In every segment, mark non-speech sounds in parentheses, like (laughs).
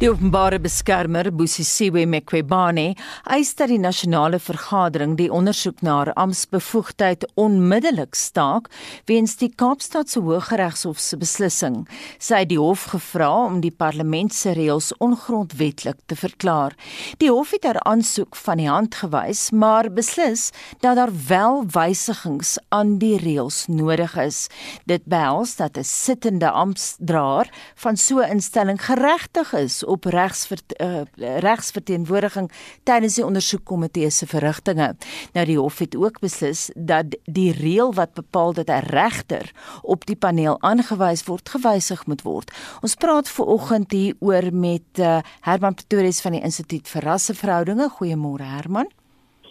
Die openbare beskermer, Busisiwe Mqwebane, eis dat die nasionale vergadering die ondersoek na haar amptbevoegdheid onmiddellik staak weens die Kaapstad se Hooggeregshof se beslissing. Sy het die hof gevra om die parlement se reëls ongrondwettig te verklaar. Die hof het haar aansoek van die hand gewys, maar beslis dat daar wel wysigings aan die reëls nodig is. Dit behels dat 'n sittende amptdraer van so 'n instelling geregtig is op regsvert, uh, regsverteenwoordiging tydens die ondersoekkomitee se verrigtinge. Nou die hof het ook beslis dat die reël wat bepaal dat 'n regter op die paneel aangewys word, gewysig moet word. Ons praat ver oggend hier oor met uh, Herman Pretorius van die Instituut vir Rasseverhoudinge. Goeiemôre Herman.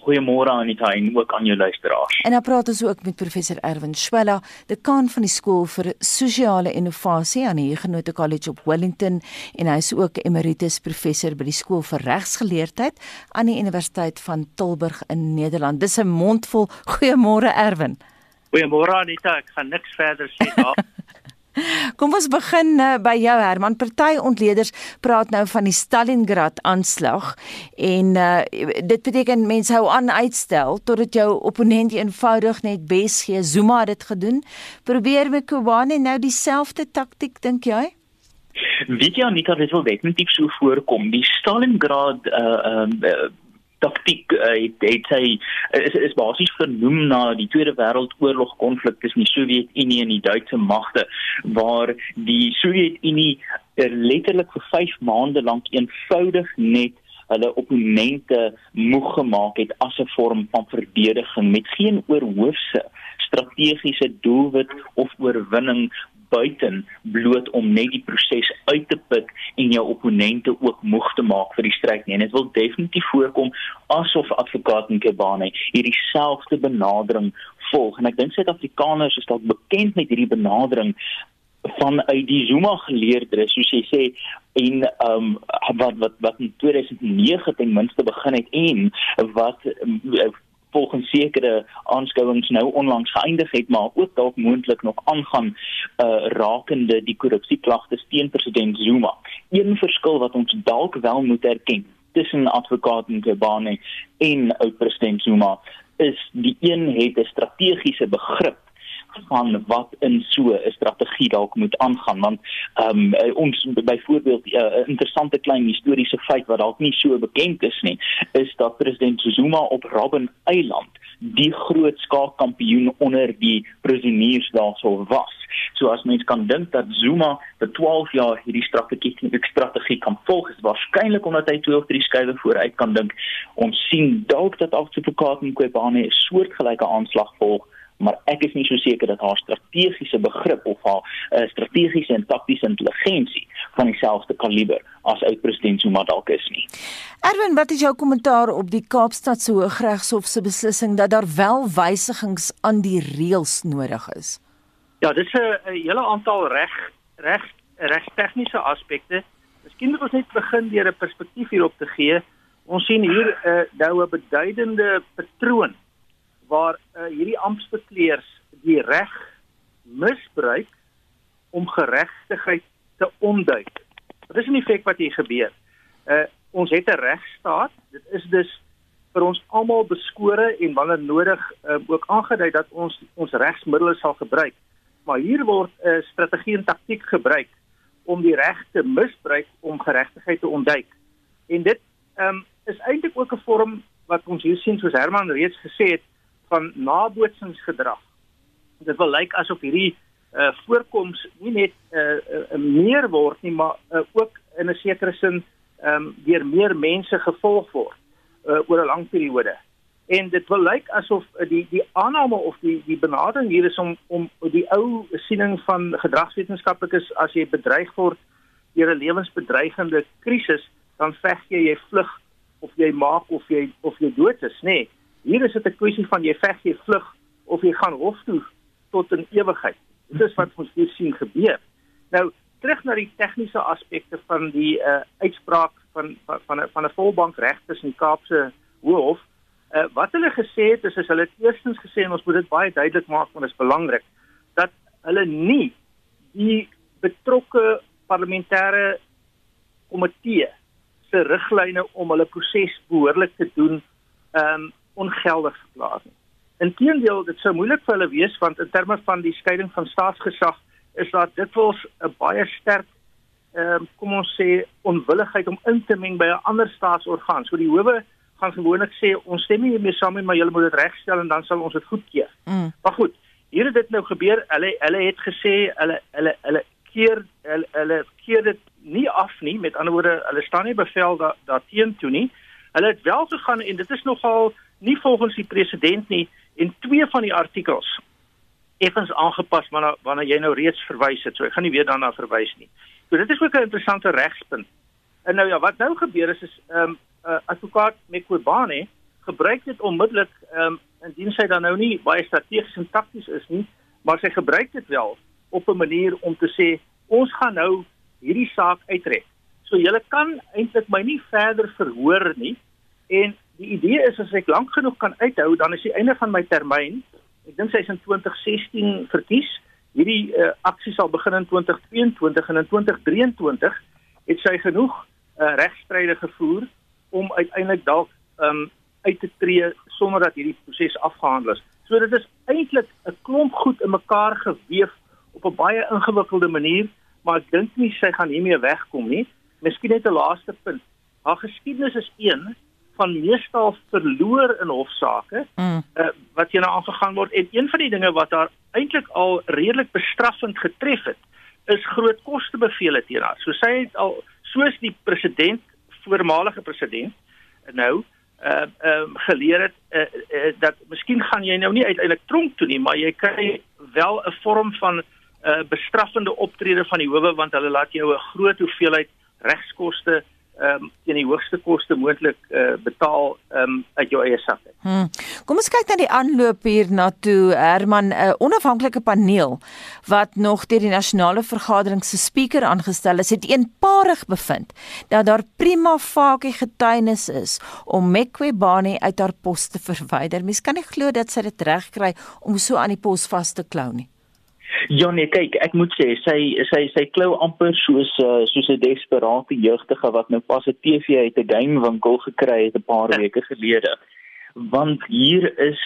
Goeiemôre Anita en ook aan jou luisteraars. En dan praat ons ook met professor Erwin Schwella, dekaan van die skool vir sosiale innovasie aan die Huguenot College op Wellington en hy is ook emeritus professor by die skool vir regsgeleerdheid aan die Universiteit van Tilburg in Nederland. Dis 'n mondvol. Goeiemôre Erwin. Goeiemôre Anita, ek gaan niks verder sê daar. (laughs) Kom ons begin uh, by jou Herman. Party ontleeders praat nou van die Stalingrad aanslag en uh, dit beteken mense hou aan uitstel totdat jou opponent eenvoudig net bes gee. Zuma het dit gedoen. Probeer Mkhwane nou dieselfde taktik dink jy? Weet jy Anita, dit wil definitief so voorkom. Die Stalingrad uh uh taktiek uh, het, het hy is is basies vernoem na die Tweede Wêreldoorlog konflik tussen die Sowjetunie en die Duitse magte waar die Sowjetunie er letterlik vir 5 maande lank eenvoudig net hulle opponente moeg gemaak het as 'n vorm van verdediging met geen oorhoofse strategiese doelwit of oorwinning buiten bloot om net die proses uit te put en jou opponente ook moeg te maak vir die stryd nie. En dit wil definitief voorkom asof advokaat Nkebane hierdie selfde benadering volg. En ek dink Suid-Afrikaners is dalk bekend met hierdie benadering van uit die Zuma geleerdes soos jy sê en ehm um, wat wat wat in 2009 ten minste begin het en wat um, volgens sekere aanskouings nou onlangs geëindig het maar ook dalk moontlik nog aangaan uh, rakende die korrupsieklagtes teen president Zuma. Een verskil wat ons dalk wel moet erken tussen advokaat Nkobane en oud president Zuma is die een het 'n strategiese begrip van wat in so 'n strategie dalk moet aangaan want um, ons byvoorbeeld eh, 'n uh, interessante klein historiese feit wat dalk nie so bekend is nie is dat president Zuma op Robben Eiland die groot skaakkampioen onder die prisoniers daarso was. So as mens kan dink dat Zuma vir 12 jaar hierdie strategie strategie kan volg, is waarskynlik omdat hy twee of drie skuwe vooruit kan dink. Ons sien dalk dat afsupportaat in Kwebane 'n soortgelyke aanslag volg maar ek is nie so seker dat haar strategiese begrip of haar uh, strategiese en taktiese intelligensie van dieselfde kaliber as oud-president Zuma dalk is nie. Erwin, wat is jou kommentaar op die Kaapstad se Hooggeregshof se beslissing dat daar wel wysigings aan die reëls nodig is? Ja, dit is 'n hele aantal reg reg regstegniese aspekte. Miskien moet ons net begin deur 'n perspektief hierop te gee. Ons sien hier 'n uh, nou 'n beduidende patroon waar uh, hierdie amptbekleers die reg misbruik om geregtigheid te onduik. Wat is in feite wat hier gebeur? Uh ons het 'n regstaat. Dit is dus vir ons almal beskore en wanneer nodig uh, ook aangedui dat ons ons regsmiddels sal gebruik. Maar hier word 'n uh, strategie en taktik gebruik om die reg te misbruik om geregtigheid te ontduik. En dit um, is eintlik ook 'n vorm wat ons hier sien soos Herman reeds gesê het van nabootsingsgedrag. Dit wil lyk asof hierdie uh voorkoms nie net uh, uh meer word nie, maar uh, ook in 'n sekere sin um, deur meer mense gevolg word uh oor 'n lang periode. En dit wil lyk asof uh, die die aanname of die die benadering hier is om om die ou siening van gedragswetenskaplikes as jy bedreig word deur 'n lewensbedreigende krisis, dan veg jy jy vlug of jy maak of jy of jy dood is, nê? Nee. Hier is dit 'n kwessie van jy veg jy vlug of jy gaan hof toe tot in ewigheid. Dit is wat ons hier sien gebeur. Nou terug na die tegniese aspekte van die uh, uitspraak van van van 'n van 'n volbank regters in Kaapse Hof. Uh, wat hulle gesê het is, is hulle het eerstens gesê en ons moet dit baie duidelik maak want dit is belangrik dat hulle nie die betrokke parlementêre komitee se riglyne om hulle proses behoorlik te doen ehm um, ongeldig verklaar nie. Inteendeel, dit sou moeilik vir hulle wees want in terme van die skeiding van staatsgesag is daar dikwels 'n baie sterk ehm um, kom ons sê onwilligheid om in te meng by 'n ander staatsorgaan. So die howe gaan gewoonlik sê ons stem nie meer saam nie, maar julle moet dit regstel en dan sal ons dit goedkeur. Mm. Maar goed, hier het dit nou gebeur. Hulle hulle het gesê hulle hulle hulle keer hulle, hulle keer dit nie af nie. Met ander woorde, hulle staan nie bevel daar daarteen toe nie. Hulle het wel gegaan en dit is nogal nie volgens die president nie en twee van die artikels effens aangepas wanneer wanneer jy nou reeds verwys het. So ek gaan nie weer daarna verwys nie. So dit is ook 'n interessante regspunt. En nou ja, wat nou gebeur is is ehm um, uh, advokaat Mekwebane gebruik dit onmiddellik ehm um, indien sy dan nou nie baie strategies en takties is nie, maar sy gebruik dit wel op 'n manier om te sê ons gaan nou hierdie saak uitrek. So julle kan eintlik my nie verder verhoor nie en die idee is as ek lank genoeg kan uithou dan is die einde van my termyn. Ek dink sy is in 2016 verkies. Hierdie uh, aksie sal begin in 2022 en in 2023 het sy genoeg uh, regstryde gevoer om uiteindelik dalk um uit te tree sonder dat hierdie proses afgehandel is. So dit is eintlik 'n klomp goed in mekaar geweef op 'n baie ingewikkelde manier, maar ek dink nie sy gaan hiermee wegkom nie. Miskien net 'n laaste punt. Haar geskiedenis is een van meestal verloor in hofsaake mm. uh, wat hier nou aangegaan word en een van die dinge wat haar eintlik al redelik bestraffend getref het, is groot kostebevele teen haar. So sy het al soos die president voormalige president nou uh um geleer het uh, uh, dat miskien gaan jy nou nie uiteindelik tronk toe nie, maar jy kry wel 'n vorm van uh bestraffende optrede van die howe want hulle laat jou 'n groot hoeveelheid regskoste ehm um, teen die hoogste koste moontlik uh, betaal ehm um, uit jou eie sak. Hmm. Kom ons kyk na die aanloop hier na toe Herman 'n uh, onafhanklike paneel wat nog deur die nasionale vergadering se spreker aangestel is, het eenparig bevind dat daar prima facie getuienis is om Mekwebane uit haar pos te verwyder. Mens kan nie glo dat sy dit reg kry om so aan die pos vas te klou nie. Ja nee, kyk, ek moet sê sy sy sy klou amper soos uh, soos 'n desperate jeugdige wat nou pas 'n TV uit 'n gamewinkel gekry het 'n paar ja. weke gelede. Want hier is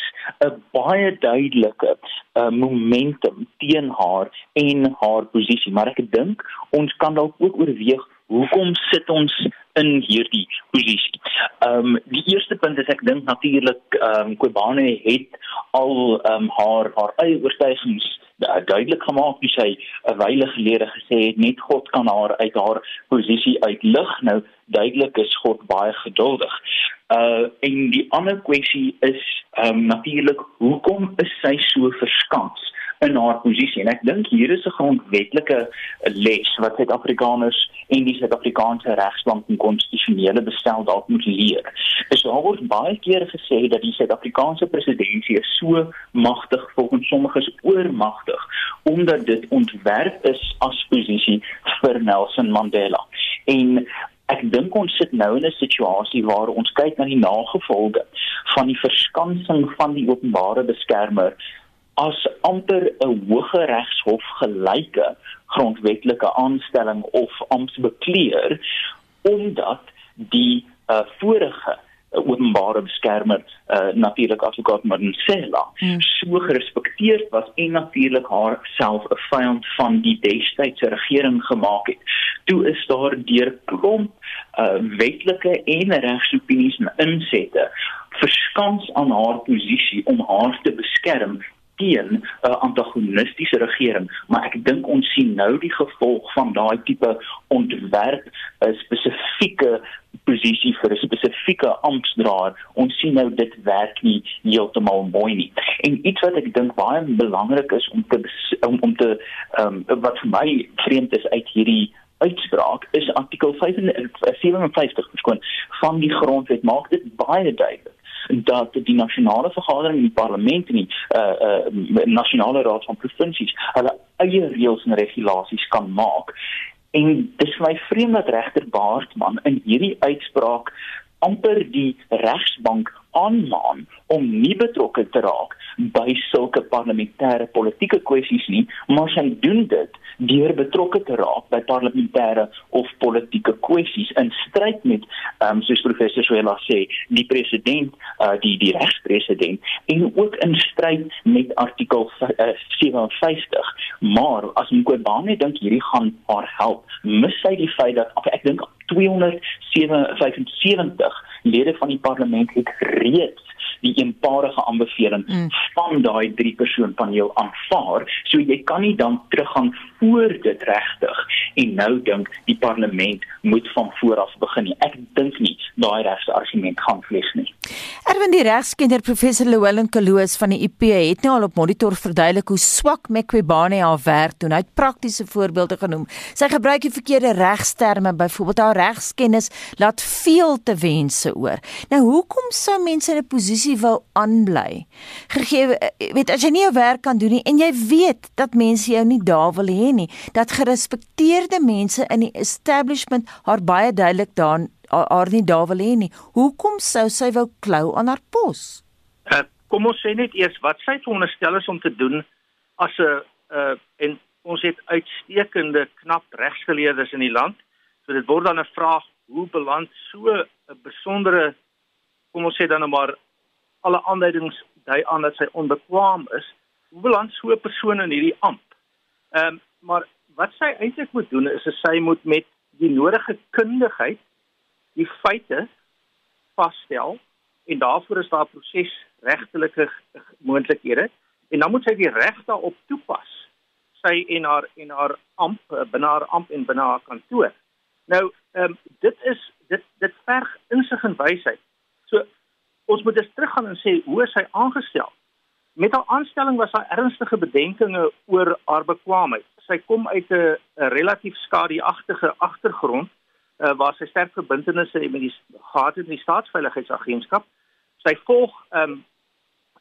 'n baie duidelike uh, momentum teen haar en haar posisie, maar ek dink ons kan dalk ook oorweeg hoekom sit ons in hierdie posisie. Ehm um, die eerste punt is ek dink natuurlik ehm um, Kobane het al ehm um, haar haar eie oortuigings duidelik gemaak wie sy 'n wyle gelede gesê het net God kan haar uit haar posisie uitlig. Nou duidelik is God baie geduldig. Uh en die ander kwessie is ehm um, natuurlik hoekom is sy so verskans? In haar posisie en ek dink hier is 'n grondwetlike les wat Suid-Afrikaners en die Suid-Afrikaanse regsbank en konstitusionele bestel dalk moet leer. Is daar word baie kere gesê dat die Suid-Afrikaanse presidentskap so magtig volgens sommiges oormagtig omdat dit ontwerp is as posisie vir Nelson Mandela. En Ek dink ons sit nou in 'n situasie waar ons kyk na die nagevolge van die verskansing van die openbare beskermer as amper 'n hoë regshof gelyke grondwetlike aanstelling of amptsbekleer omdat die uh, vorige openbare beskermer uh, natuurlik advokaat Marcella hmm. so gerespekteerd was en natuurlik haar self 'n vyand van die destydse regering gemaak het. Toe is daar deur klomp uh, wetlike en regsopinies en insette verskans aan haar posisie om haar te beskerm teen 'n uh, antagonistiese regering, maar ek dink ons sien nou die gevolg van daai tipe ontwerp 'n spesifieke posisie vir 'n spesifieke amptdraer. Ons sien nou dit werk nie heeltemal mooi nie. En iets wat ek dink baie belangrik is om te om, om te um, wat vir my vreemd is uit hierdie uitspraak is artikel 57 verskoon van die grondwet maak dit baie duidelik dat die nasionale vergadering en die parlement en die uh uh nasionale raad van provinsies hulle eie reëls en regulasies kan maak. En dit is my vreemd dat regter Baartman in hierdie uitspraak amper die regsbank aanmaan om nie betrokke te raak by sulke parlementêre politieke kwessies nie, maar sy doen dit deur betrokke te raak by parlementêre of politieke kwessies in stryd met ehm um, soos professor Swela sê, die president, uh, die die regspresident en ook in stryd met artikel uh, 57. Maar as Mkhwebane dink hierdie gaan haar help, mis sy die feit dat ek dink 275 lede van die parlement het reeds die eenparige aanbeveling mm. van daai drie persoon paneel aanvaar. So jy kan nie dan teruggaan voor dit regtig en nou dink die parlement moet van voor af begin nie. Ek dink nie daai regse argument gaan vlieg nie. Erwin die regskenner professor Llewellyn Kaloos van die IP het nou al op monitor verduidelik hoe swak Mqwebane haar werk doen. Hy het praktiese voorbeelde genoem. Sy gebruik die verkeerde regsterme, byvoorbeeld haar regskennis laat veel te wense oor. Nou hoekom sou mense in 'n posisie posisie wil aanbly. Gegee eh, weet as jy nie jou werk kan doen nie en jy weet dat mense jou nie daar wil hê nie, dat gerespekteerde mense in die establishment haar baie duidelik daar haar nie daar wil hê nie. Hoekom sou sy wou klou aan haar pos? Uh, kom ons sê net eers wat sy veronderstel is om te doen as 'n uh, en ons het uitstekende knap regsgeleerdes in die land. So dit word dan 'n vraag hoe beland so 'n besondere kom ons sê dan nou maar alle aanduidings dui aan dat sy onbekwaam is. Hoe beland so 'n persoon in hierdie amp? Ehm um, maar wat sy eintlik moet doen is sy moet met die nodige kundigheid die feite vasstel en daarvoor is daar proses regtelike moontlikhede en dan moet sy die reg daarop toepas sy en haar en haar amp eh, binne haar amp en binne haar kantoor. Nou, um, dit is dit dit verg insig en wysheid. So ons moet dus teruggaan en sê hoe is hy aangestel? Met haar aanstelling was daar ernstige bedenkinge oor haar bekwaamheid. Sy kom uit 'n relatief skadeagtige agtergrond uh, waar sy sterk verbintenisse het met die gehad het in die staatsveiligheidsagentskap. Sy volg ehm um,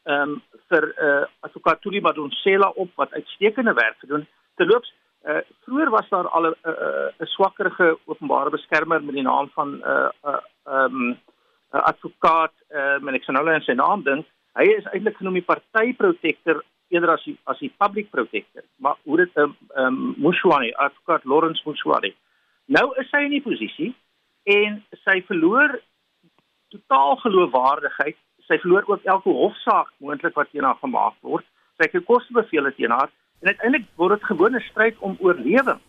ehm um, vir uh, advokaat Tuli Madonsela op wat uitstekende werk gedoen. Terloops, uh, vroeër was daar al 'n 'n swakkerige openbare beskermer met die naam van 'n uh, ehm uh, um, uh, advokaat, uh, en ek sien nou net sy naam dink, hy is eintlik genoem die partyprotektor eerder as die as die public protector. Maar hoe dit 'n um, ehm, um, ehm, Mushwani, advokaat Lawrence Mushwani. Nou is sy in die posisie en sy verloor totaal geloofwaardigheid. Sy verloor ook elke hofsaak moontlik wat teen haar gemaak word. Sy het kostebevele teen haar en uiteindelik word dit gewone stryd om oorlewing.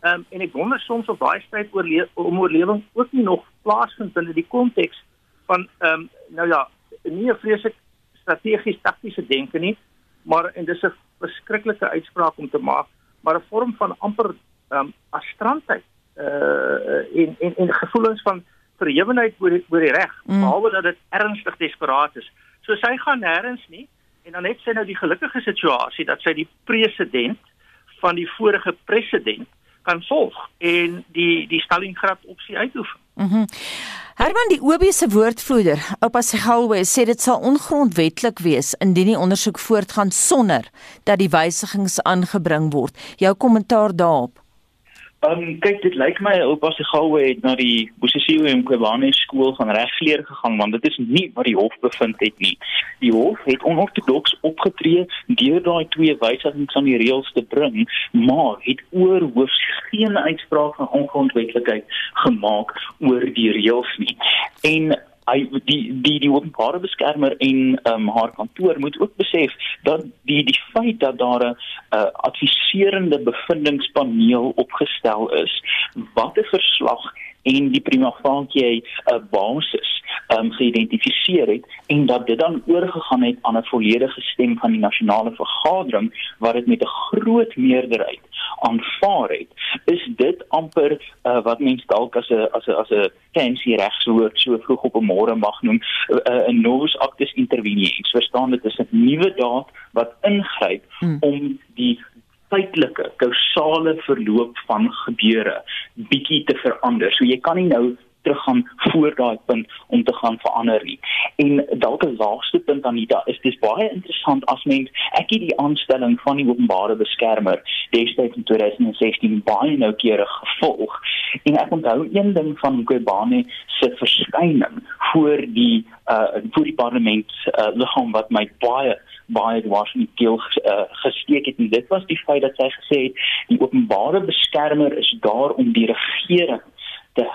Ehm um, en ek wonder soms of daai stryd oor om oorlewing ook nie nog plaasvind binne die konteks van ehm um, nou ja, nie 'n vreeslik strategies taktiese denke nie, maar en dis 'n verskriklike uitspraak om te maak, maar 'n vorm van amper ehm um, astrantheid uh in in in gevoelens van verhewenheid oor die, oor die reg, mm. behalwe dat dit ernstig desperaat is. So sy gaan nêrens nie en dan het sy nou die gelukkige situasie dat sy die president van die vorige president kan volg en die die Stalingrad opsie uitoefen. Mhm. Mm Herman die OB se woordvoerder, Oupa Segalwe, sê dit sal ongrondwettig wees indien die ondersoek voortgaan sonder dat die wysigings aangebring word. Jou kommentaar daarop? Um, kyk dit lyk my oupa se goue het na die Bosisiwe en Kwebane skool van regsleer gegaan want dit is nie wat die hof bevind het nie. Die hof het onortodoks opgetree deur daai twee wysigings aan die reëls te bring, maar het oor hoofs geen uitspraak van ongrondwetlikheid gemaak oor die reëls nie. En hy die die die openbare beskermer en um, haar kantoor moet ook besef dat die die feit dat daar 'n uh, adviserende bevindingspaneel opgestel is wat 'n verslag en die prima facie 'n basis um, geïdentifiseer het en dat dit dan oorgegaan het aan 'n volledige stem van die nasionale vergadering wat dit met 'n groot meerderheid aanvaar het is dit amper uh, wat mense dalk as 'n as 'n as 'n fancy regswoord so vroeg op 'n môre mag noem uh, 'n novus actus interveniens verstaan dit is 'n nuwe daad wat ingryp hmm. om die feitelike kausale verloop van gebeure bietjie te verander. So jy kan nie nou teruggaan voor daai punt om te gaan verander nie. En dalk 'n laaste punt Anita is dis baie interessant as mens ek het die aanstelling van die openbare beskermer destyds in 2016 baie noukeurig gevolg en ek onthou een ding van Mqobane se verskyning voor die uh voor die parlement uh, liggaam wat my baie in die keel uh, gesteek het en dit was die feit dat sy gesê het die openbare beskermer is daar om die regering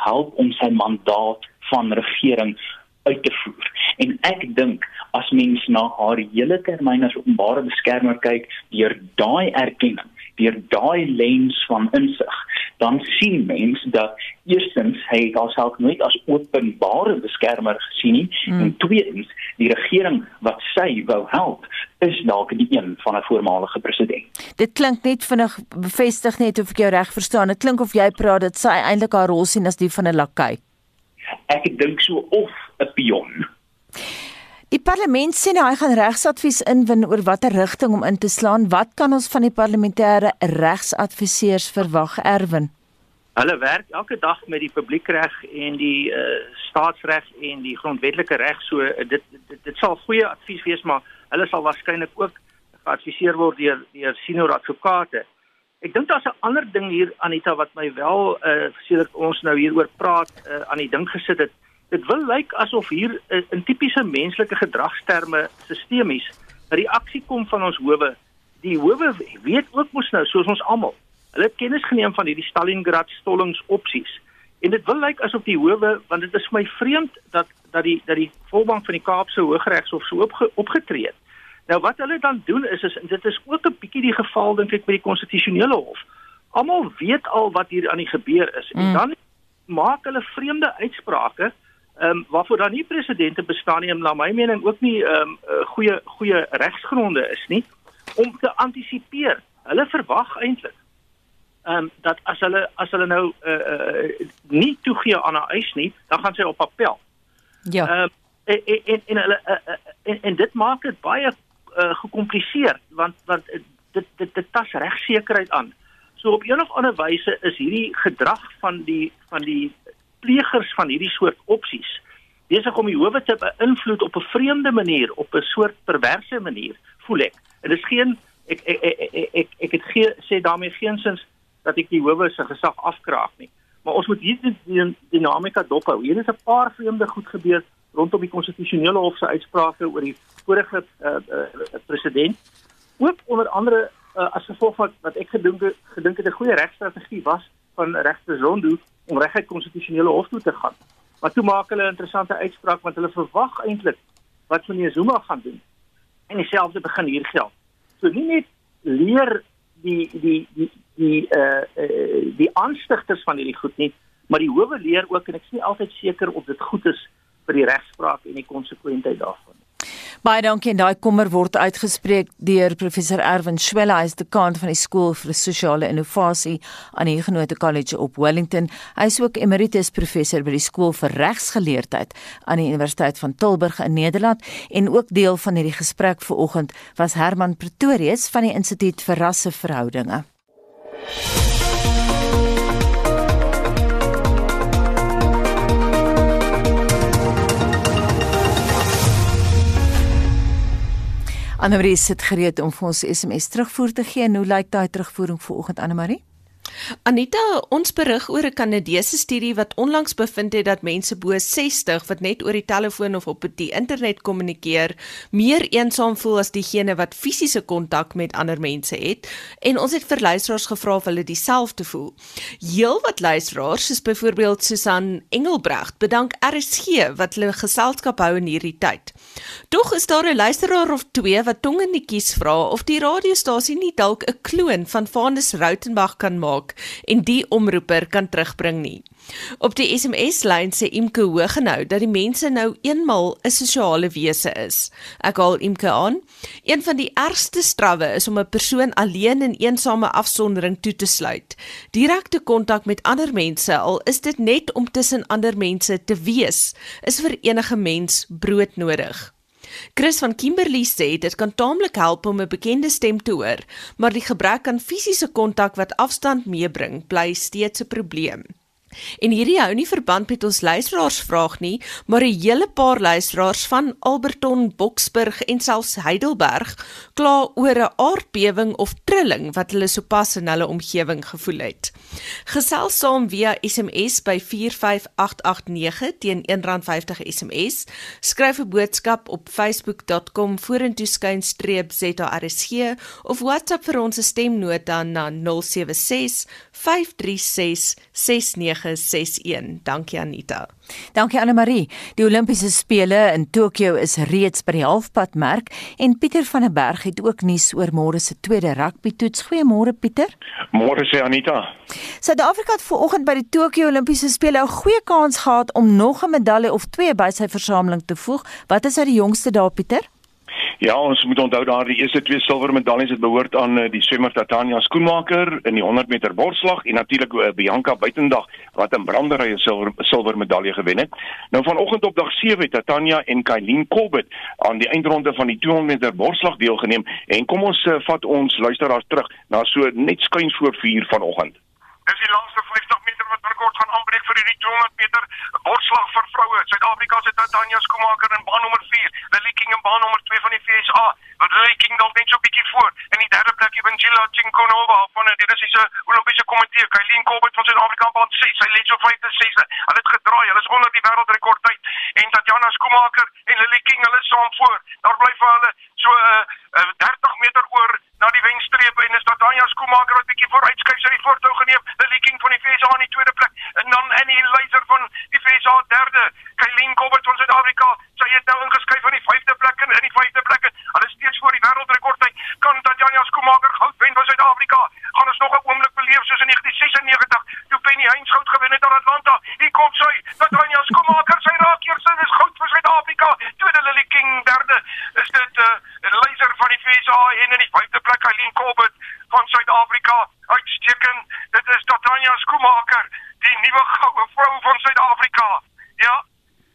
help om sy mandaat van regering uit te voer. En ek dink as mens na haar hele termyn as openbare beskermer kyk, deur daai erkenning, deur daai lens van insig, dan sien mens dat eerstens hy haarself nooit as openbare beskermer gesien nie mm. en tweedens die regering wat sy wou help is dalk die een van 'n voormalige president. Dit klink net vinnig bevestig net of ek jou reg verstaan. Dit klink of jy praat dat sy eintlik haar rol sien as die van 'n lakai. Ek dink so of 'n pion. Die parlement sê nou hy gaan regsadvies inwin oor watter rigting om in te slaan. Wat kan ons van die parlementêre regsadviseurs verwag, Erwin? Hulle werk elke dag met die publiekreg en die uh, staatsreg en die grondwetlike reg. So uh, dit, dit dit sal goeie advies wees, maar hulle sal waarskynlik ook geadviseer word deur deur senior advokate. Ek dink daar's 'n ander ding hier Anita wat my wel uh sedert ons nou hieroor praat uh, aan die ding gesit het. Dit wil lyk asof hier 'n uh, tipiese menslike gedragsterme sistemies 'n reaksie kom van ons howe. Die howe weet ook mos nou soos ons almal. Hulle het kennis geneem van hierdie Stalingrad stollingsopsies. En dit wil lyk asof die howe want dit is vir my vreemd dat dat die dat die volbank van die Kaapse Hooggeregshof so opge, opgetree het. Nou wat hulle dan doen is is dit is ook 'n bietjie die geval dink ek by die konstitusionele hof. Almal weet al wat hier aan die gebeur is mm. en dan maak hulle vreemde uitsprake ehm um, waarvoor dan nie presidente bestaan nie na my mening ook nie ehm um, goeie goeie regsgronde is nie om te antisipeer. Hulle verwag eintlik ehm um, dat as hulle as hulle nou uh, uh, nie toegee aan 'n eis nie, dan gaan sy op appel. Ja. Ehm uh, en en en hulle uh, en, en dit maak dit baie uh, gekompliseer want want dit dit dit tas regsekerheid aan. So op een of ander wyse is hierdie gedrag van die van die plegers van hierdie soort opsies besig om die howe te beïnvloed op 'n vreemde manier, op 'n soort perverse manier, voel ek. Dit is geen ek ek ek ek, ek, het gee, sê daarmee geensins dat ek die howe se gesag afkraak nie. Maar ons moet hier die, die dinamika dophou. Hier is 'n paar vreemde goed gebeur rondom die konstitusionele hof se uitsprake oor die vorige uh, uh, president. Ook onder andere uh, as gevolg van wat ek gedink gedink het 'n goeie regstrategie was van regter Zondo om reguit konstitusionele hof toe te gaan. Maar toe maak hulle 'n interessante uitspraak want hulle verwag eintlik wat meneer Zuma gaan doen. En dieselfde begin hier geld. So nie net leer die die die die uh, uh die aanstigters van hierdie goed nie, maar die howe leer ook en ek is nie altyd seker of dit goed is vir die regspraak en die konsekwentheid daarvan. Baie dankie en daai kommer word uitgespreek deur professor Erwin Swelle, hy is dekaan van die skool vir sosiale innovasie aan die Genote College op Wellington. Hy is ook emeritus professor by die skool vir regsgeleerdheid aan die Universiteit van Tilburg in Nederland en ook deel van hierdie gesprek vanoggend was Herman Pretorius van die Instituut vir Rasseverhoudinge. Annelie sit gereed om vir ons SMS terugvoer te gee. Nou lyk daai terugvoering vanoggend Annelie? Anita, ons berig oor 'n Kanadese studie wat onlangs bevind het dat mense bo 60 wat net oor die telefoon of op die internet kommunikeer, meer eensaam voel as diegene wat fisiese kontak met ander mense het. En ons het vir luisteraars gevra of hulle dieselfde voel. Heelwat luisteraars, soos byvoorbeeld Susan Engelbrecht, bedank RSG wat hulle geselskap hou in hierdie tyd. Tog is daar 'n luisteraar of twee wat tong in die kies vra of die radiostasie nie dalk 'n kloon van Vanus Rautenbach kan maak maak en die omroeper kan terugbring nie. Op die SMS-lyn sê Imke Hoogenhou dat die mense nou eenmal 'n sosiale wese is. Ek haal Imke aan. Een van die ergste strawwe is om 'n persoon alleen in eensame afsondering toe te sluit. Direkte kontak met ander mense, al is dit net om tussen ander mense te wees, is vir enige mens broodnodig. Chris van Kimberley sê dit kan taamlik help om 'n bekende stem te hoor, maar die gebrek aan fisiese kontak wat afstand meebring, bly steeds 'n probleem. En hierdie hou nie verband met ons luisteraars vraag nie, maar 'n hele paar luisteraars van Alberton, Boksburg en selfs Heidelberg kla oor 'n aardbewing of trilling wat hulle sopas in hulle omgewing gevoel het. Gesels saam via SMS by 45889 teen R1.50 SMS. Skryf 'n boodskap op facebook.com vorentoe skynstreep ZARSG of WhatsApp vir ons stemnota na 076 536 6961. Dankie Anita. Dankie Anne Marie. Die Olimpiese spele in Tokio is reeds by die halfpad merk en Pieter van der Berg het ook nuus oor môre se tweede rugby toets. Goeiemôre Pieter. Môre sê Anita. Suid-Afrika het vanoggend by die Tokio Olimpiese spele 'n goeie kans gehad om nog 'n medalje of twee by sy versameling te voeg. Wat is uit die jongste daar Pieter? Ja, ons moet onthou daar die eerste twee silwer medaljes het behoort aan uh, die swemmer Tatania Skoenmaker in die 100 meter borsslag en natuurlik uh, Bianca Buitendag wat in branderry 'n silwer silwer medalje gewen het. Nou vanoggend op dag 7 het Tatania en Kylene Colbert aan die eindronde van die 200 meter borsslag deelgeneem en kom ons uh, vat ons luisteraars terug na so net skuins voor 4 vanoggend. Dis die laaste 50 meter wat rekord gaan aanbreek vir hierdie 200 meter borsslag vir vroue. Suid-Afrika se Tanya Skomaker in baan nommer 4, Lily King in baan nommer 2 van die FSA. Wat Lily King dalk net so bietjie voor in die derde plek Evangela Chinkonova van die Russiese Olimpiese Komitee. Kylien Kobet van Suid-Afrika baan 6. Sy lê so 5de 6de. Hulle het gedraai. Hulle is onder die wêreldrekord tyd. En Tatiana Skomaker en Lily King hulle saam voor. Daar bly vir hulle so 'n uh, uh, 30 meter oor na die wenstreep en is Tatiana Skomaker wat bietjie vooruitskuif sy die voortou geneem. Lily King van die FSA in die tweede plek en dan Annie Leiser van die FSA derde. Kylien Kobet van Suid-Afrika, sy het nou ingeskuif van die vyfde plek en in die vyfde plek. Hulle steeds voor die wêreldrekord tyd. Kan Tatiana Skomaker goud wen van Suid-Afrika? Gaan ons nog 'n oomblik beleef soos in 1996 toe Penny Heinz goud gewen het aan Atlanta. Hier kom sy, Tatiana Skomaker, sy raak eers in, is goud vir Suid-Afrika. Tweede Lily King, derde is dit uh, Leiser van die FSA en in die vyfde plek Kylien Kobet van Suid-Afrika. Uitstekend. Dit is Tatiana Skomaker, die nuwe goue vrou van Suid-Afrika. Ja,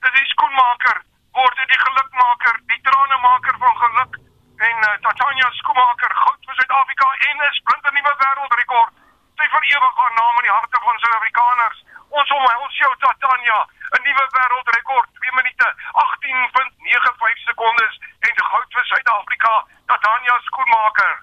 dit is skoenmaker, word die gelukmaker, die tranemaker van geluk en uh, Tatiana Skomaker goud vir Suid-Afrika en 'n splinter nuwe wêreldrekord. Sy vir ewig haar naam in die harte van Suid-Afrikaners. Ons omhels jou Tatiana, 'n nuwe wêreldrekord, 2 minute 18.95 sekondes en goud vir Suid-Afrika, Tatiana Skomaker.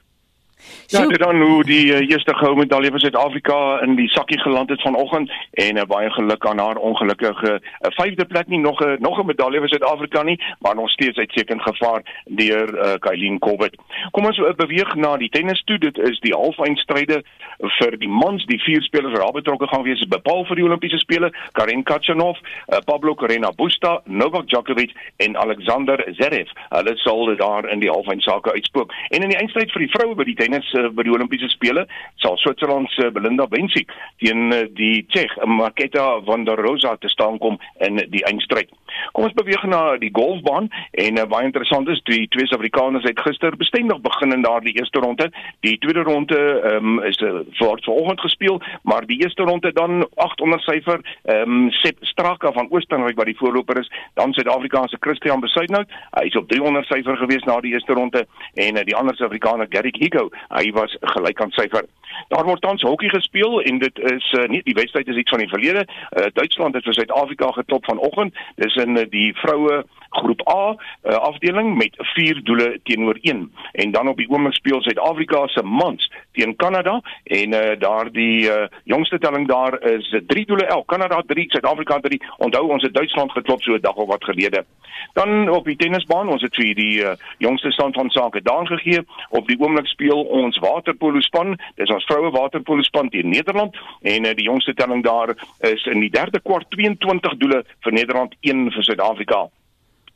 Ja, dit dan hoe die uh, eerste goue medalje vir Suid-Afrika in die sakkie geland het vanoggend en uh, baie geluk aan haar ongelukkige uh, vyfde plek nie nog 'n uh, nog 'n medalje vir Suid-Afrika nie, maar nog steeds uitstekend gevaar deur uh, Kylene Kobet. Kom ons uh, beweeg na die tennis toe. Dit is die halfeindstryde vir die mans, die vier spelers wat betrokke gaan wees bepaal vir die Olimpiese spele, Karen Khachanov, uh, Pablo Carreño Busta, Novak Djokovic en Alexander Zverev. Hulle sal daar in die halfeindsake uitspook. En in die eindstryd vir die vroue by die tennis uh, by die Olimpiese spele sal Switserland se Belinda Bencic teen uh, die Tsjech Marketa van der Rosa te staan kom in die eindstryd. Kom ons beweeg na die golfbaan en uh, baie interessant is die twee Suid-Afrikaners het gister bestendig begin in daardie eerste ronde. Die tweede ronde um, is uh, voor vanoggend gespeel, maar die eerste ronde dan 800 syfer ehm um, Sepp Straka van Oostenryk wat die voorloper is, dan Suid-Afrikaanse Christian Besuitnout. Hy is op 300 syfer gewees na die eerste ronde en uh, die ander Suid-Afrikaner Garrick Higo, hy was gelyk aan syfer. Daar word tans hokkie gespeel en dit is uh, nie die wedstryd is iets van die verlede. Uh, Duitsland het vir Suid-Afrika geklop vanoggend. Dis in uh, die vroue groep A uh, afdeling met 4 doele teenoor 1. En dan op die oomblik speel Suid-Afrika se mans teen Kanada en uh, daardie uh, jongste telling daar is 3 doele elk. Kanada 3, Suid-Afrika 3. Onthou ons het Duitsland geklop so 'n dag of wat gelede. Dan op die tennisbaan, ons het vir die uh, jongste stand van sake daan gegee. Op die oomblik speel ons waterpolo span, dis ons vroue waterpolo span teen Nederland en uh, die jongste telling daar is in die derde kwart 22 doele vir Nederland, 1 vir Suid-Afrika.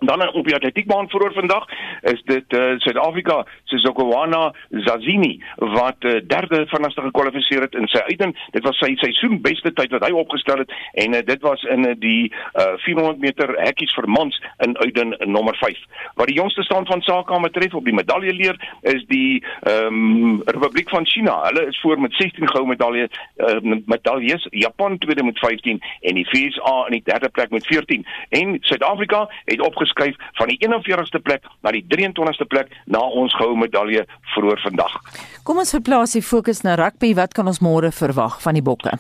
Dan op die atletiekbaan vroeër vandag is dit uh, Suid-Afrika se Sokowana Zazini wat uh, derde vanaand gekwalifiseer het in sy uiting. Dit was sy seisoenbeste tyd wat hy opgestel het en uh, dit was in uh, die uh, 400 meter hekkies vir mans in uiting nommer 5. Wat die jongste stand van sake betref op die medalje leer is die um, Republiek van China. Hulle is voor met 16 goue medalje uh, medaljes, Japan tweede met 15 en die VSA in die derde plek met 14. En Suid-Afrika het opges geskuif van die 41ste plek na die 23ste plek na ons goue medalje vroeër vandag. Kom ons verplaas die fokus na rugby. Wat kan ons môre verwag van die bokke?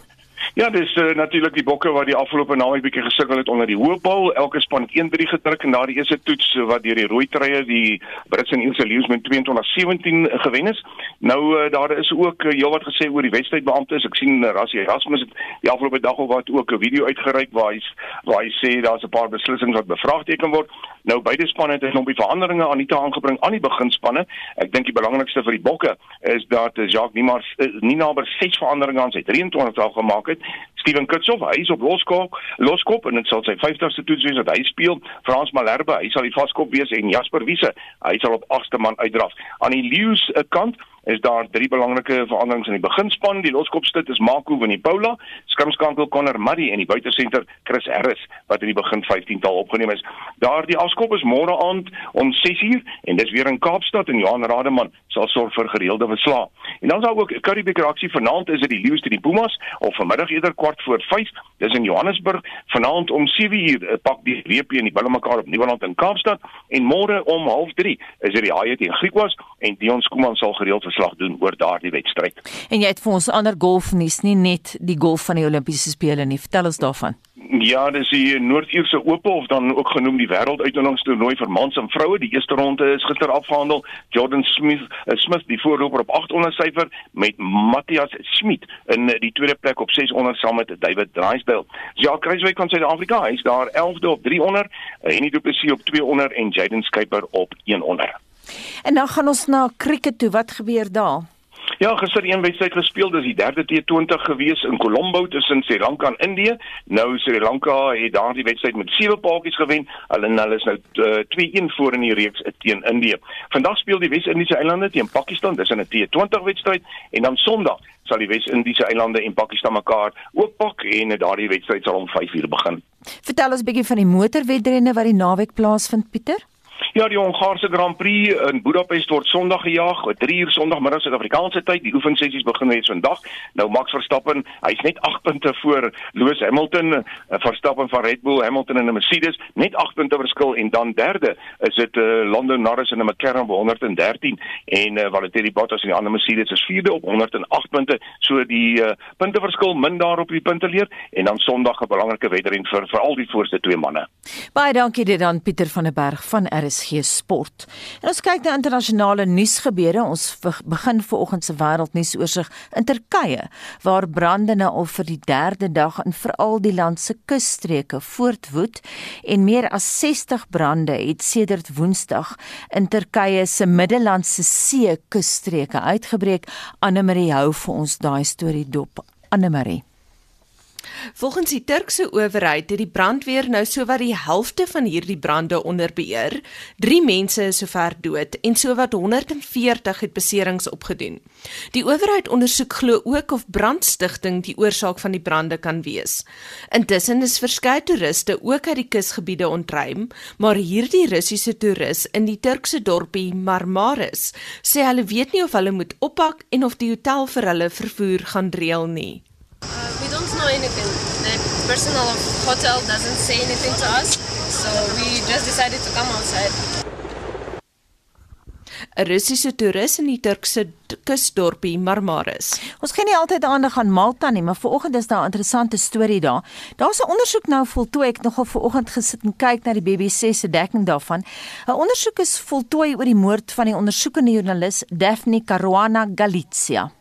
Ja, dis uh, natuurlik die bokke wat die afgelope naweek bietjie gesukkel het onder die hoopbal. Elke span het 1-3 gedruk en daardie eerste toets wat deur die rooi treie die Brits en Engelse Lions met 22-17 gewen is. Nou uh, daar is ook uh, heelwat gesê oor die wedstrydbeamptes. Ek sien uh, Rassie Erasmus het die afgelope dag al wat ook 'n video uitgereik waar hy waar hy sê daar's 'n paar beslissings wat bevraagteken word. Nou beide spanne het 'n klompie veranderinge aan die te aangebring aan die beginspanne. Ek dink die belangrikste vir die bokke is dat Jacques Nienaber nie naby 6 veranderinge aan sy 23 dae gemaak het. Steven Kutsoff, hy is op loskop, loskop en dit sal sy 50ste toets wees wat hy speel. Frans Malherbe, hy sal die vaskop wees en Jasper Wiese, hy sal op 8ste man uitdraf. Aan die Lions kant is daar drie belangrike veranderings in die beginspan. Die loskopstit is Marco van die Paula, skrimskankel Connor Murray en die buitesenter Chris Harris wat in die begin 15tal opgeneem is. Daardie afskop is môre aand om 6uur en dis weer in Kaapstad en Johan Rademan sal sorg vir gereelde verslae. En dan is daar ook Currybeek reaksie vanaand is dit die Lions teen die Pumas of vanmiddag eerder kwart voor 5. Dis in Johannesburg. Vanaand om 7uur eh, pak die WP en die Bulle mekaar op Nieuweland in Kaapstad en môre om 0.30 is dit die Haie teen Griekwas en Dion Skuman sal gereeld verslag doen oor daardie wedstryd. En jy het vir ons ander golfnuus nie net die golf van die Olimpiese spele nie. Vertel ons daarvan. Ja, dis die Noord-Ierse Ope of dan ook genoem die wêrelduitnodigingstoernooi vir mans en vroue. Die eerste ronde is gister afgehandel. Jordan Smith, uh, Smith die voorloper op 800 syfer met Matthias Schmidt in die tweede plek op 600 saam met David Drysdale. Ja, Kruiswyk van Suid-Afrika, hy's daar 11de op 300, Henny Du Plessis op 200 en Jaden Skyper op 100. En dan gaan ons na cricket toe. Wat gebeur daar? Ja, gister een wedstryd gespeel, dis die derde T20 gewees in Colombo tussen Sri Lanka en Indië. Nou Sri Lanka het daardie wedstryd met 7 paadjies gewen. Hulle hulle is nou uh, eh, 2-1 voor in die reeks teen Indië. Vandag speel die Wes-Indiese eilande teen Pakistan, dis in 'n T20 wedstryd en dan Sondag sal die Wes-Indiese eilande en Pakistan mekaar ook pak en daardie wedstryd sal om 5:00 begin. Vertel ons bietjie van die motorwedrenne wat die naweek plaasvind, Pieter. Ja, die Hongaarse Grand Prix in Budapest word Sondag gejaag, 3 uur Sondagmiddag Suid-Afrikaanse tyd. Die oefensessies begin net vandag. Nou Max Verstappen, hy's net 8 punte voor Lewis Hamilton, eh, Verstappen van Red Bull, Hamilton en Mercedes, net 8 punte verskil en dan derde is dit uh, Lando Norris en McLaren op 113 en uh, Valtteri Bottas en die ander Mercedes is vierde op 108 punte. So die uh, punteverskil min daar op die punte leer en dan Sondag 'n belangrike wedren vir vir al die voorste twee manne. Baie dankie dit aan Pieter van der Berg van RS RSG Sport. En ons kyk na internasionale nuusgebeure. Ons begin vanoggend se wêreldnuus oorsig in Turkye waar brande nou al vir die derde dag in veral die land se kusstreke voortwoed en meer as 60 brande het sedert Woensdag in Turkye se Middellandse See kusstreke uitgebreek. Anne Marie hou vir ons daai storie dop. Anne Marie Volgens die Turkse owerheid het die brandweer nou sowat die helfte van hierdie brande onder beheer. 3 mense is sover dood en sowat 140 het beserings opgedoen. Die owerheid ondersoek glo ook of brandstigting die oorsaak van die brande kan wees. Intussen is verskeie toeriste ook uit die kusgebiede ontruim, maar hierdie Russiese toerus in die Turkse dorpie Marmaris sê hulle weet nie of hulle moet oppak en of die hotel vir hulle vervoer gaan reël nie. Uh, we don't know anything. The personal hotel doesn't say anything to us, so we just decided to come outside. 'n Russiese toerist in die Turkse kusdorpie Marmaris. Ons gee nie altyd aandag aan Malta nie, maar vanoggend is daar 'n interessante storie daar. Daar's 'n ondersoek nou voltooi. Ek nogal vanoggend gesit en kyk na die BBC se dekking daarvan. 'n Ondersoek is voltooi oor die moord van die ondersoekende joernalis Daphne Caruana Galizia.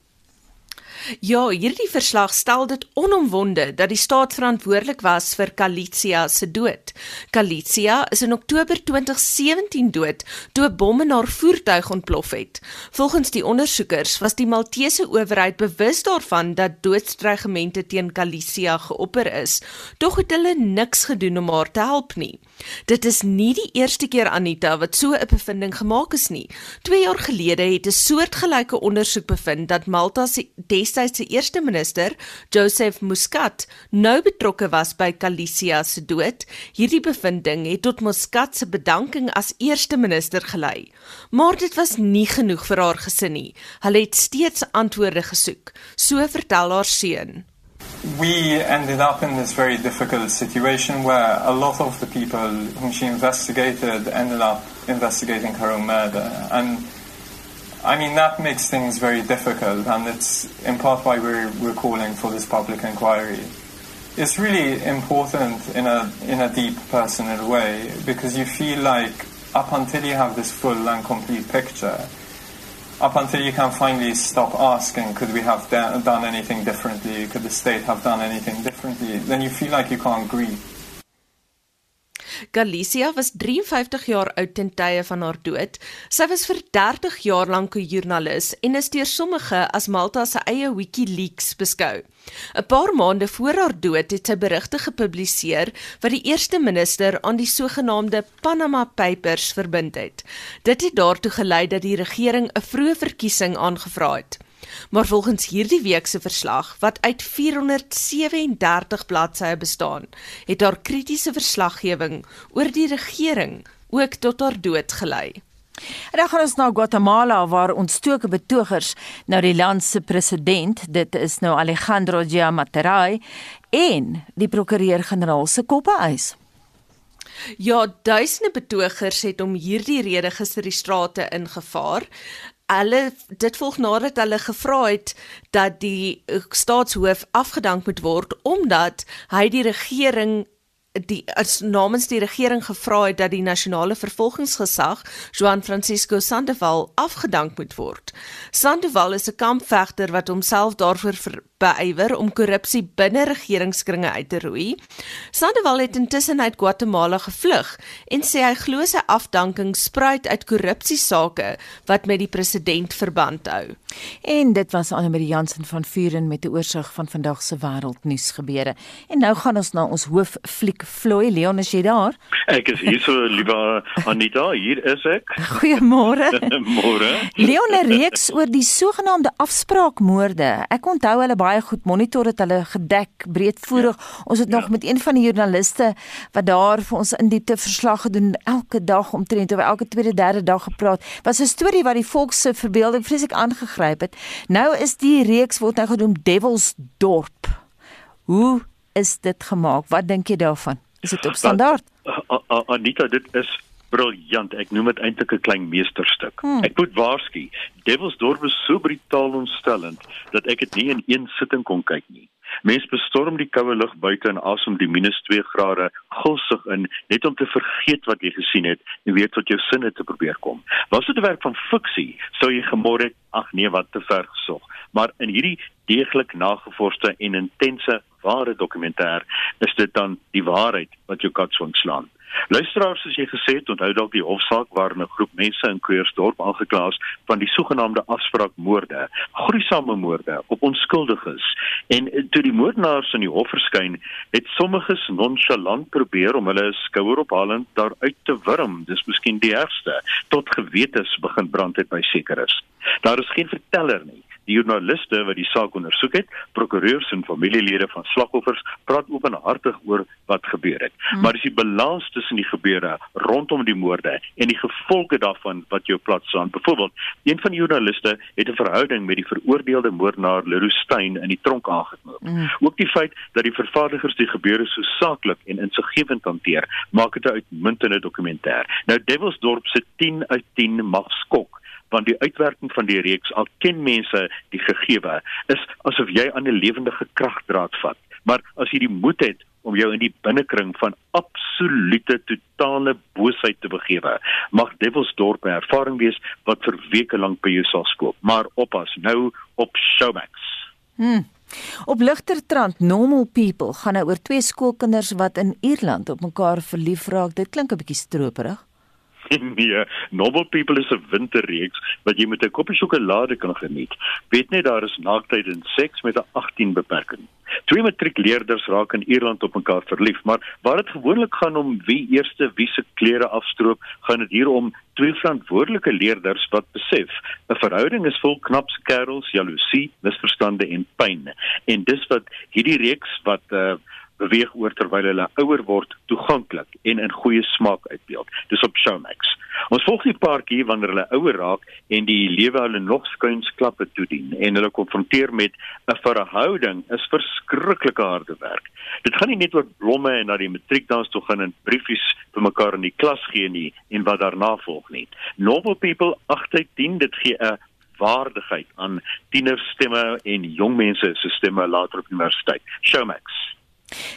Ja, hierdie verslag stel dit onomwonde dat die staat verantwoordelik was vir Kalitsia se dood. Kalitsia is in Oktober 2017 dood toe 'n bom in haar voertuig ontplof het. Volgens die ondersoekers was die Maltese owerheid bewus daarvan dat doodstrygemente teen Kalitsia geopper is, tog het hulle niks gedoen om haar te help nie. Dit is nie die eerste keer Anita wat so 'n bevinding gemaak is nie. 2 jaar gelede het 'n soortgelyke ondersoek bevind dat Malta se destyds se eerste minister, Joseph Muscat, nou betrokke was by Kalicia se dood. Hierdie bevinding het tot Muscat se bedanking as eerste minister gelei. Maar dit was nie genoeg vir haar gesin nie. Hulle het steeds antwoorde gesoek, so vertel haar seun. we ended up in this very difficult situation where a lot of the people whom she investigated ended up investigating her own murder. And I mean, that makes things very difficult, and it's in part why we're, we're calling for this public inquiry. It's really important in a, in a deep personal way because you feel like up until you have this full and complete picture, up until you can finally stop asking, could we have done anything differently? Could the state have done anything differently? Then you feel like you can't grieve. Galicia was 53 jaar oud ten tye van haar dood. Sy was vir 30 jaar lank 'n joernalis en is deur sommige as Malta se eie WikiLeaks beskou. 'n Paar maande voor haar dood het sy berigte gepubliseer wat die eerste minister aan die sogenaamde Panama Papers verbind het. Dit het daartoe gelei dat die regering 'n vroeë verkiesing aangevra het. Maar volgens hierdie week se verslag wat uit 437 bladsye bestaan, het haar kritiese verslaggewing oor die regering ook tot haar dood gelei. En dan gaan ons na Guatemala waar ontstoke betogers nou die land se president, dit is nou Alejandro Giammattei en die prokureur-generaal se koppe eis. Ja, duisende betogers het om hierdie rede gister die strate ingevaar hulle dit volg nadat hulle gevra het dat die eh, staatshoof afgedank moet word omdat hy die regering die as namens die regering gevra het dat die nasionale vervolgingsgesag Juan Francisco Sandoval afgedank moet word. Sandoval is 'n kampvegter wat homself daarvoor beywer om korrupsie binne regeringskringe uit te roei. Sandoval het intussen uit Guatemala gevlug en sê hy glo sy afdanking spruit uit korrupsiesake wat met die president verband hou. En dit was Annelie Jansen van Vuren met 'n oorsig van vandag se wêreldnuus gebeure. En nou gaan ons na ons hoof fliek Floy Leon is jy daar? Ek is hier so (laughs) liewe Anita, hier is ek. Goeiemôre. (laughs) Môre. Leon 'n reeks oor die sogenaamde afspraakmoorde. Ek onthou hulle baie goed monitor het hulle gedek breedvoerig. Ja. Ons het ja. nog met een van die joernaliste wat daar vir ons in diepte verslag gedoen elke dag omtrent oor elke tweede derde dag gepraat. Was 'n storie wat die volk se verbeelding vreeslik aangegryp het. Nou is die reeks word nou genoem Devil's Dorp. Hoe is dit gemaak? Wat dink jy daarvan? Is dit op standaard? Anita, dit is briljant. Ek noem dit eintlik 'n klein meesterstuk. Hmm. Ek moet waarsku, Devil's Dorp is so brutaal ontstellend dat ek dit nie in een sitting kon kyk nie. Mense bestorm die koue lug buite en asem die -2 grade gulsig in net om te vergeet wat jy gesien het en weer tot jou sinne te probeer kom. Was dit 'n werk van fiksie, sou jy gemor het, ag nee, wat te ver gesog. Maar in hierdie deeglik nagevorsde en intense ware dokumentêr is dit dan die waarheid wat jou kat swing slaan. Luisteraars, soos jy gesê het, onthou dalk die hofsaak waarin 'n groep mense in Krugersdorp aangekla is van die sogenaamde afspraakmoorde, gruisame moorde op onskuldiges. En eh, toe die moordenaars in die hof verskyn, het sommiges nonchalant probeer om hulle skouerophalend daaruit te wurm. Dis miskien die ergste tot gewetes begin brand het by sekeres. Daar is geen verteller nie die joernaliste wat die saak ondersoek het, prokureurs en familielede van slagoffers praat openhartig oor wat gebeur het. Hmm. Maar dis die balans tussen die gebeure rondom die moorde en die gevolge daarvan wat jou plat staan. Byvoorbeeld, een van die joernaliste het 'n verhouding met die veroordeelde moordenaar Leroux Steyn in die tronk aangeknoop. Hmm. Ook die feit dat die vervaardigers die gebeure so saaklik en insiggewend hanteer, maak dit 'n uitmuntende dokumentêr. Nou Devil's Dorp se 10 uit 10 mag skok want die uitwerking van die reeks al ken mense die gegewe is asof jy aan 'n lewendige kragdraad vat maar as jy die moed het om jou in die binnekring van absolute totale boosheid te begewe mag Devil's Dorp 'n ervaring wees wat vir weke lank by jou sal skoop maar oppas nou op Showmax hmm. Op ligtertrand Normal People gaan nou oor twee skoolkinders wat in Ierland op mekaar verlief raak. Dit klink 'n bietjie stroperig. (laughs) nee, Noble People is 'n winterreeks wat jy met 'n koppie sjokolade kan geniet. Weet net daar is naaktheid en seks met 'n 18 beperking. Twee matriekleerders raak in Ierland op mekaar verlief, maar waar dit gewoonlik gaan om wie eerste wie se klere afstroop, gaan dit hier om twee verantwoordelike leerders wat besef 'n verhouding is vol knaps kerels, jaloesie, misverstande en pyn. En dis wat hierdie reeks wat uh, beweeg oor terwyl hulle ouer word toeganklik en in goeie smaak uitbeeld. Dis op Showmax. Ons volg die paartjie wanneer hulle ouer raak en die lewe hulle nog skuins klappe toedien en hulle konfronteer met 'n verhouding is verskriklike harde werk. Dit gaan nie net oor blomme en na die matriekdans toe gaan en briefies vir mekaar in die klas gee nie en wat daarna volg nie. Novel people 8 uit 10 dit gee 'n waardigheid aan tienerstemme en jong mense se stemme later op universiteit. Showmax.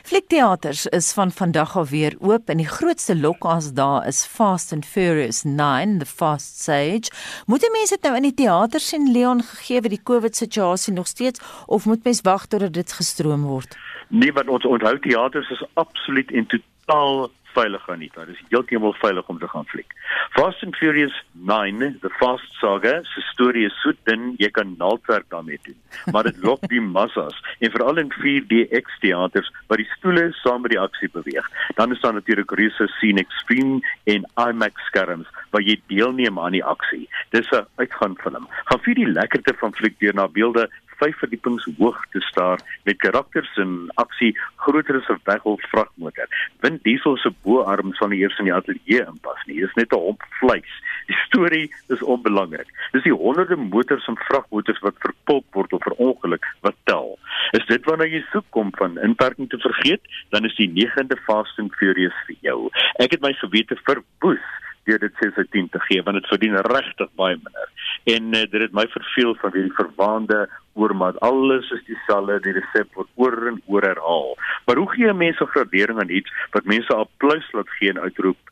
Fliekteaters is van vandag af weer oop en die grootste lokkas daar is Fast and Furious 9 The Fast Sage. Moet mense dit nou in die teater sien Leon gegee word die COVID situasie nog steeds of moet mens wag totdat dit gestroom word? Nee, want ons onthou teaters is absoluut en totaal veilig aan nie. Dit is heeltemal veilig om te gaan fliek. Fast and Furious 9, The Fast Saga, se storie is so dun jy kan naaldwerk daarmee doen. Maar dit lok die massas en veral in 4DX teaters waar die stoele saam met die aksie beweeg. Dan is daar natuurlik reuse scene extreme en IMAX skerms waar jy deelneem aan die aksie. Dis 'n uitgaan film. Gaan vir die lekkerte van fliek deur na beelde vyf verdiepings hoog te staar met karakters in aksie groter as 'n weghol vragmotor. Wind Diesel se boarm sal nie eers in die ateljee inpas nie. Dit is net 'n hop vleis. Die storie is onbelangrik. Dis die honderde motors en vragmotors wat verpulp word of verongeluk wat tel. Is dit wanneer jy soek kom van inperking te vergeet, dan is die 9de Fast and Furious vir jou. Ek het my gewete verwoes deur dit 6 uit 10 te gee want dit verdien regtig baie minder. En uh, dit het my verveel van hierdie verwaande oormaat alles is dieselfde, die resep word oor en oor herhaal. Maar hoe gee mense gradering aan iets wat mense applous laat gee en uitroep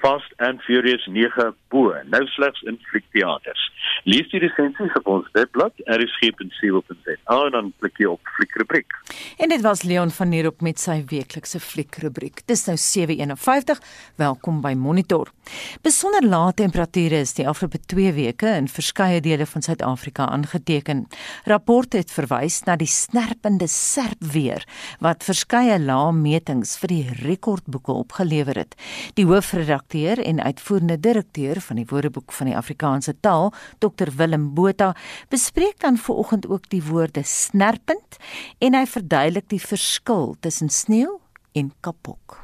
Fast and Furious 9 bo, nou slegs in fliekteaters. Lees die resensies op ons webblad rsg.co.za en dan klik jy op fliekrubriek. En dit was Leon van der Hoek met sy weeklikse fliekrubriek. Dis nou 7:51. Welkom by Monitor. Besonder lae temperature is die afgelope 2 weke in verskeie dele van Suid-Afrika aangeteken. Rapport het verwys na die snerpende serp weer wat verskeie lae metings vir die rekordboeke opgelewer het. Die hoofredakteur redakteur en uitvoerende direkteur van die Woordeboek van die Afrikaanse taal, Dr Willem Botha, bespreek dan vanoggend ook die woorde snerpend en hy verduidelik die verskil tussen sneeu en kapok.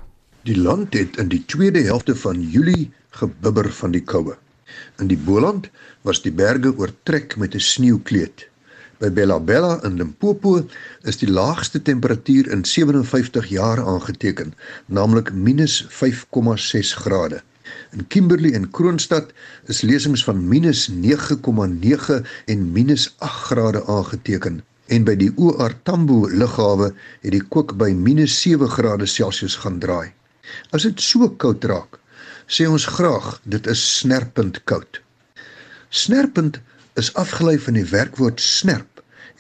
Die land het in die tweede helfte van Julie gebibber van die koue. In die Boland was die berge oortrek met 'n sneeukleed. By Bella Bella in Limpopo is die laagste temperatuur in 57 jaar aangeteken, naamlik -5,6 grade. In Kimberley en Kroonstad is lesings van -9,9 en -8 grade aangeteken. En by die OR Tambo lughawe het die kook by -7 grade Celsius gaan draai. As dit so koud raak, sê ons graag dit is snerpend koud. Snerpend is afgelei van die werkwoord snerp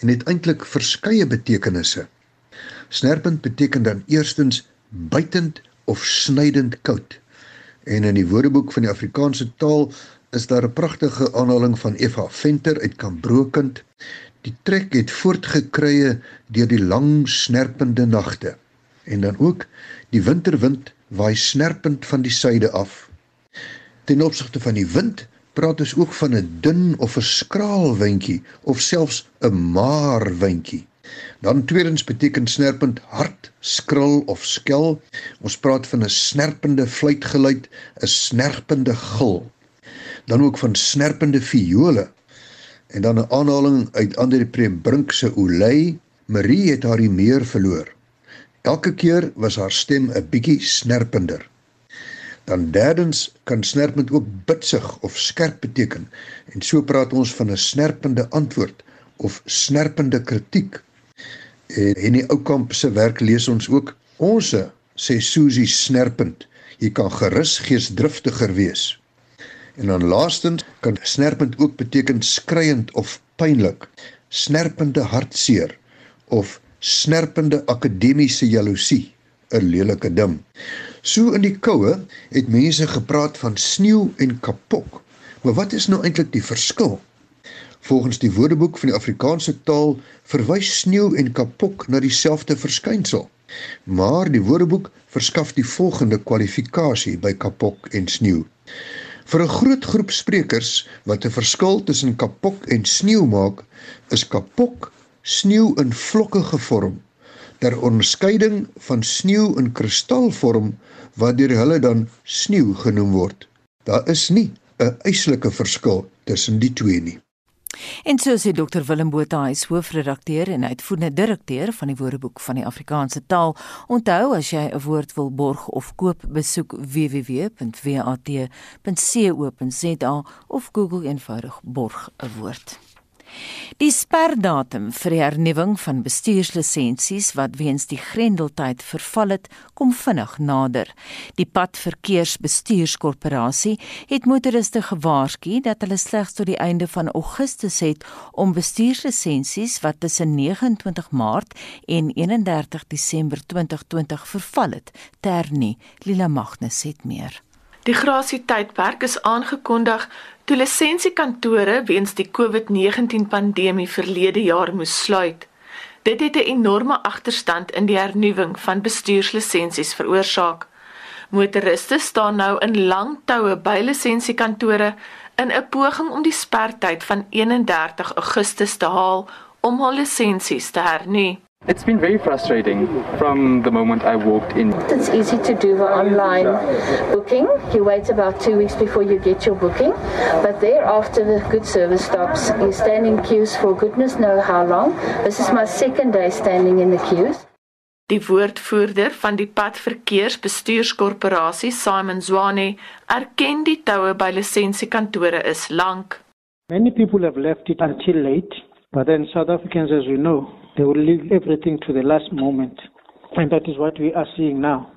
en het eintlik verskeie betekenisse. Snerpend beteken dan eerstens bytend of snydend koud. En in die Woordeboek van die Afrikaanse taal is daar 'n pragtige aanhaling van Eva Venter uit Kambrokind. Die trek het voortgekrye deur die lang snerpende nagte. En dan ook die winterwind waai snerpend van die suide af. Ten opsigte van die wind praat ons ook van 'n dun of 'n skraal windjie of selfs 'n maar windjie. Dan tweedens beteken snerpend hard, skril of skel. Ons praat van 'n snerpende fluitgeluid, 'n snerpende gil. Dan ook van snerpende viole. En dan 'n aanhaling uit Andre Prebrink se Olay, Marie het haar meer verloor. Elke keer was haar stem 'n bietjie snerpender. Dan derdens kan snerpend ook bitsig of skerp beteken en so praat ons van 'n snerpende antwoord of snerpende kritiek. En in die ou kamp se werk lees ons ook onsse sê Susie snerpend jy kan gerus geesdriftiger wees. En dan laastens kan snerpend ook beteken skreiend of pynlik, snerpende hartseer of snerpende akademiese jaloesie, 'n lelike ding. So in die koue het mense gepraat van sneeu en kapok. Maar wat is nou eintlik die verskil? Volgens die Woordeboek van die Afrikaanse taal verwys sneeu en kapok na dieselfde verskynsel. Maar die Woordeboek verskaf die volgende kwalifikasie by kapok en sneeu. Vir 'n groot groep sprekers wat 'n verskil tussen kapok en sneeu maak, is kapok sneeu in vlokke gevorm ter onderskeiding van sneeu in kristalvorm wat deur hulle dan sneeu genoem word. Daar is nie 'n eislike verskil tussen die twee nie. En so sê Dr Willem Botha, hy is hoofredakteur en uitvoerende direkteur van die Woordeboek van die Afrikaanse taal. Onthou as jy 'n woord wil borg of koop, besoek www.wat.co.za of Google eenvoudig borg 'n woord. Die sperdatum vir die hernuwing van bestuurslisensies wat weens die Grendeltyd verval het, kom vinnig nader. Die Padverkeersbestuurskorporasie het motoriste gewaarsku dat hulle slegs tot die einde van Augustus het om bestuurslisensies wat tussen 29 Maart en 31 Desember 2020 verval het, te hernie. Lila Magnus het meer. Die grasie tydperk is aangekondig toe lisensiekantore weens die COVID-19 pandemie verlede jaar moes sluit. Dit het 'n enorme agterstand in die hernuwing van bestuurslisensies veroorsaak. Motoriste staan nou in lang toue by lisensiekantore in 'n poging om die sperdatum van 31 Augustus te haal om hul lisensies te hernu. It's been very frustrating from the moment I walked in. It's easy to do the online booking. You wait about two weeks before you get your booking, but thereafter the good service stops. You stand in queues for goodness know how long. This is my second day standing in the queues. Die woordvoerder van die Padverkeersbestuurskorporasie, Simon Zwane, erken die toue by lisensiekantore is lank. Many people have left it until late, but then South Africans as we know They will leave everything to the last moment. And that is what we are seeing now.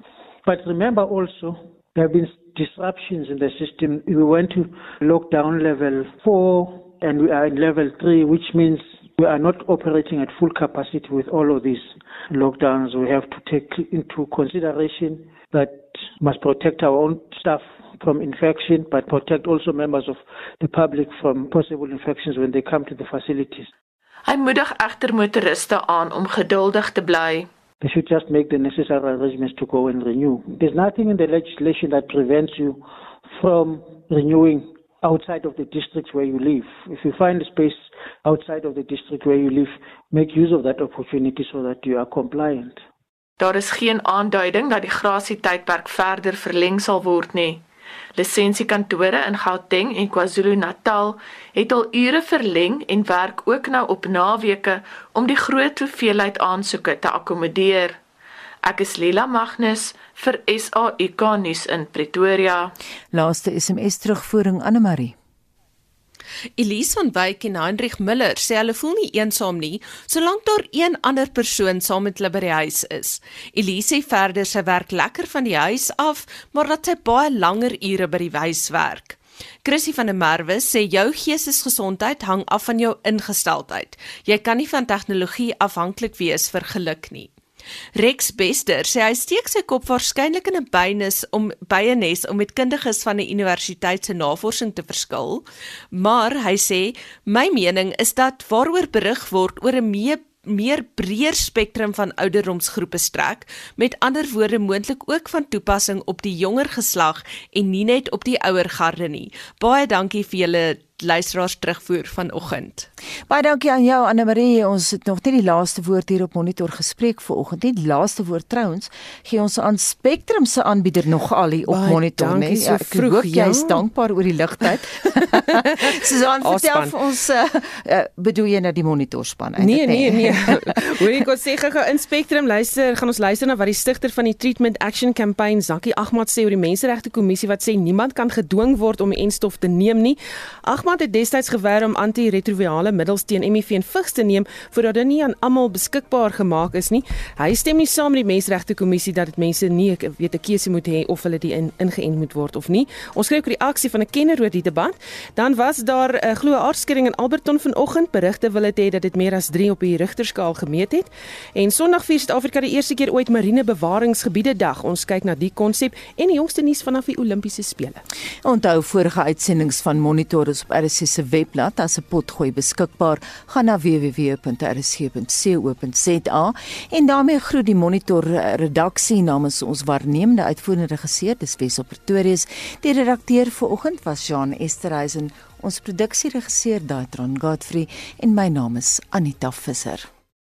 But remember also, there have been disruptions in the system. We went to lockdown level four and we are in level three, which means we are not operating at full capacity with all of these lockdowns. We have to take into consideration that must protect our own staff from infection, but protect also members of the public from possible infections when they come to the facilities. Hy moedig egter motoriste aan om geduldig te bly. They should just make the necessary arrangements to go and renew. There's nothing in the legislation that prevents you from renewing outside of the district where you live. If you find a space outside of the district where you live, make use of that opportunity so that you are compliant. Daar is geen aanduiding dat die grasie tydperk verder verleng sal word nie. Lisensiekantore in Gauteng en KwaZulu-Natal het al ure verleng en werk ook nou op naweke om die groot hoeveelheid aansoeke te akkommodeer. Ek is Lila Magnus vir SAK nuus in Pretoria. Laaste SMS terugvoering Anne Marie. Elise van Wyk en Hendrik Miller sê hulle voel nie eensaam nie solank daar een ander persoon saam met hulle by die huis is. Elise sê verder sy werk lekker van die huis af, maar dat sy baie langer ure by die huis werk. Chrissy van der Merwe sê jou geestesgesondheid hang af van jou ingesteldheid. Jy kan nie van tegnologie afhanklik wees vir geluk nie. Rex Bester sê hy steek sy kop waarskynlik in 'n bynes om by 'n nes om met kundiges van 'n universiteit se navorsing te verskil, maar hy sê my mening is dat waaroor berig word oor 'n meer meer breër spektrum van ouderdomsgroepe strek, met ander woorde moontlik ook van toepassing op die jonger geslag en nie net op die ouer garde nie. Baie dankie vir julle luisteraars terugvoer vanoggend. Baie dankie aan jou Anne Marie. Ons het nog nie die laaste woord hier op monitor gespreek vanoggend nie. Die laaste woord trouens gee ons aan Spectrum se aanbieder nog al hier op Baie monitor, né? So ja, ek hoop jy is dankbaar oor die ligtyd. (laughs) Susan, vertel vir ons uh, uh, bedoel jy nou die monitorspan eintlik? Nee, nee, nee. (laughs) Hoor ek gou sê gou in Spectrum luister, gaan ons luister na wat die stigter van die Treatment Action Campaign, Zaki Ahmad sê oor die Menseregte Kommissie wat sê niemand kan gedwing word om 'n enstof te neem nie. Ag Agmat het destyds geweer om antiretrovirale middels teen HIV en vigs te neem voordat dit nie aan almal beskikbaar gemaak is nie. Hy stem nie saam met die Menseregte Kommissie dat dit mense nie weet 'n keuse moet hê of hulle die in, ingeënt moet word of nie. Ons skryf oor die aksie van 'n kenner oor die debat. Dan was daar 'n uh, glo aardskeiding in Alberton vanoggend. Berigte wil dit hê dat dit meer as 3 op die Richterskaal gemeet het. En Sondag vier Suid-Afrika die eerste keer ooit marine bewaringsgebiede dag. Ons kyk na die konsep en die jongste nuus vanaf die Olimpiese spele. Onthou vorige uitsendings van Monitor is op RSC se webblad as 'n potgooi beskikbaar. Gaan na www.rsc.co.za en daarmee groet die monitor redaksie namens ons waarnemende uitvoerende regisseur dis Wesop Pretorius. Die redakteur vanoggend was Jean Esterhuizen, ons produksieregisseur Daitron Godfrey en my naam is Anita Visser.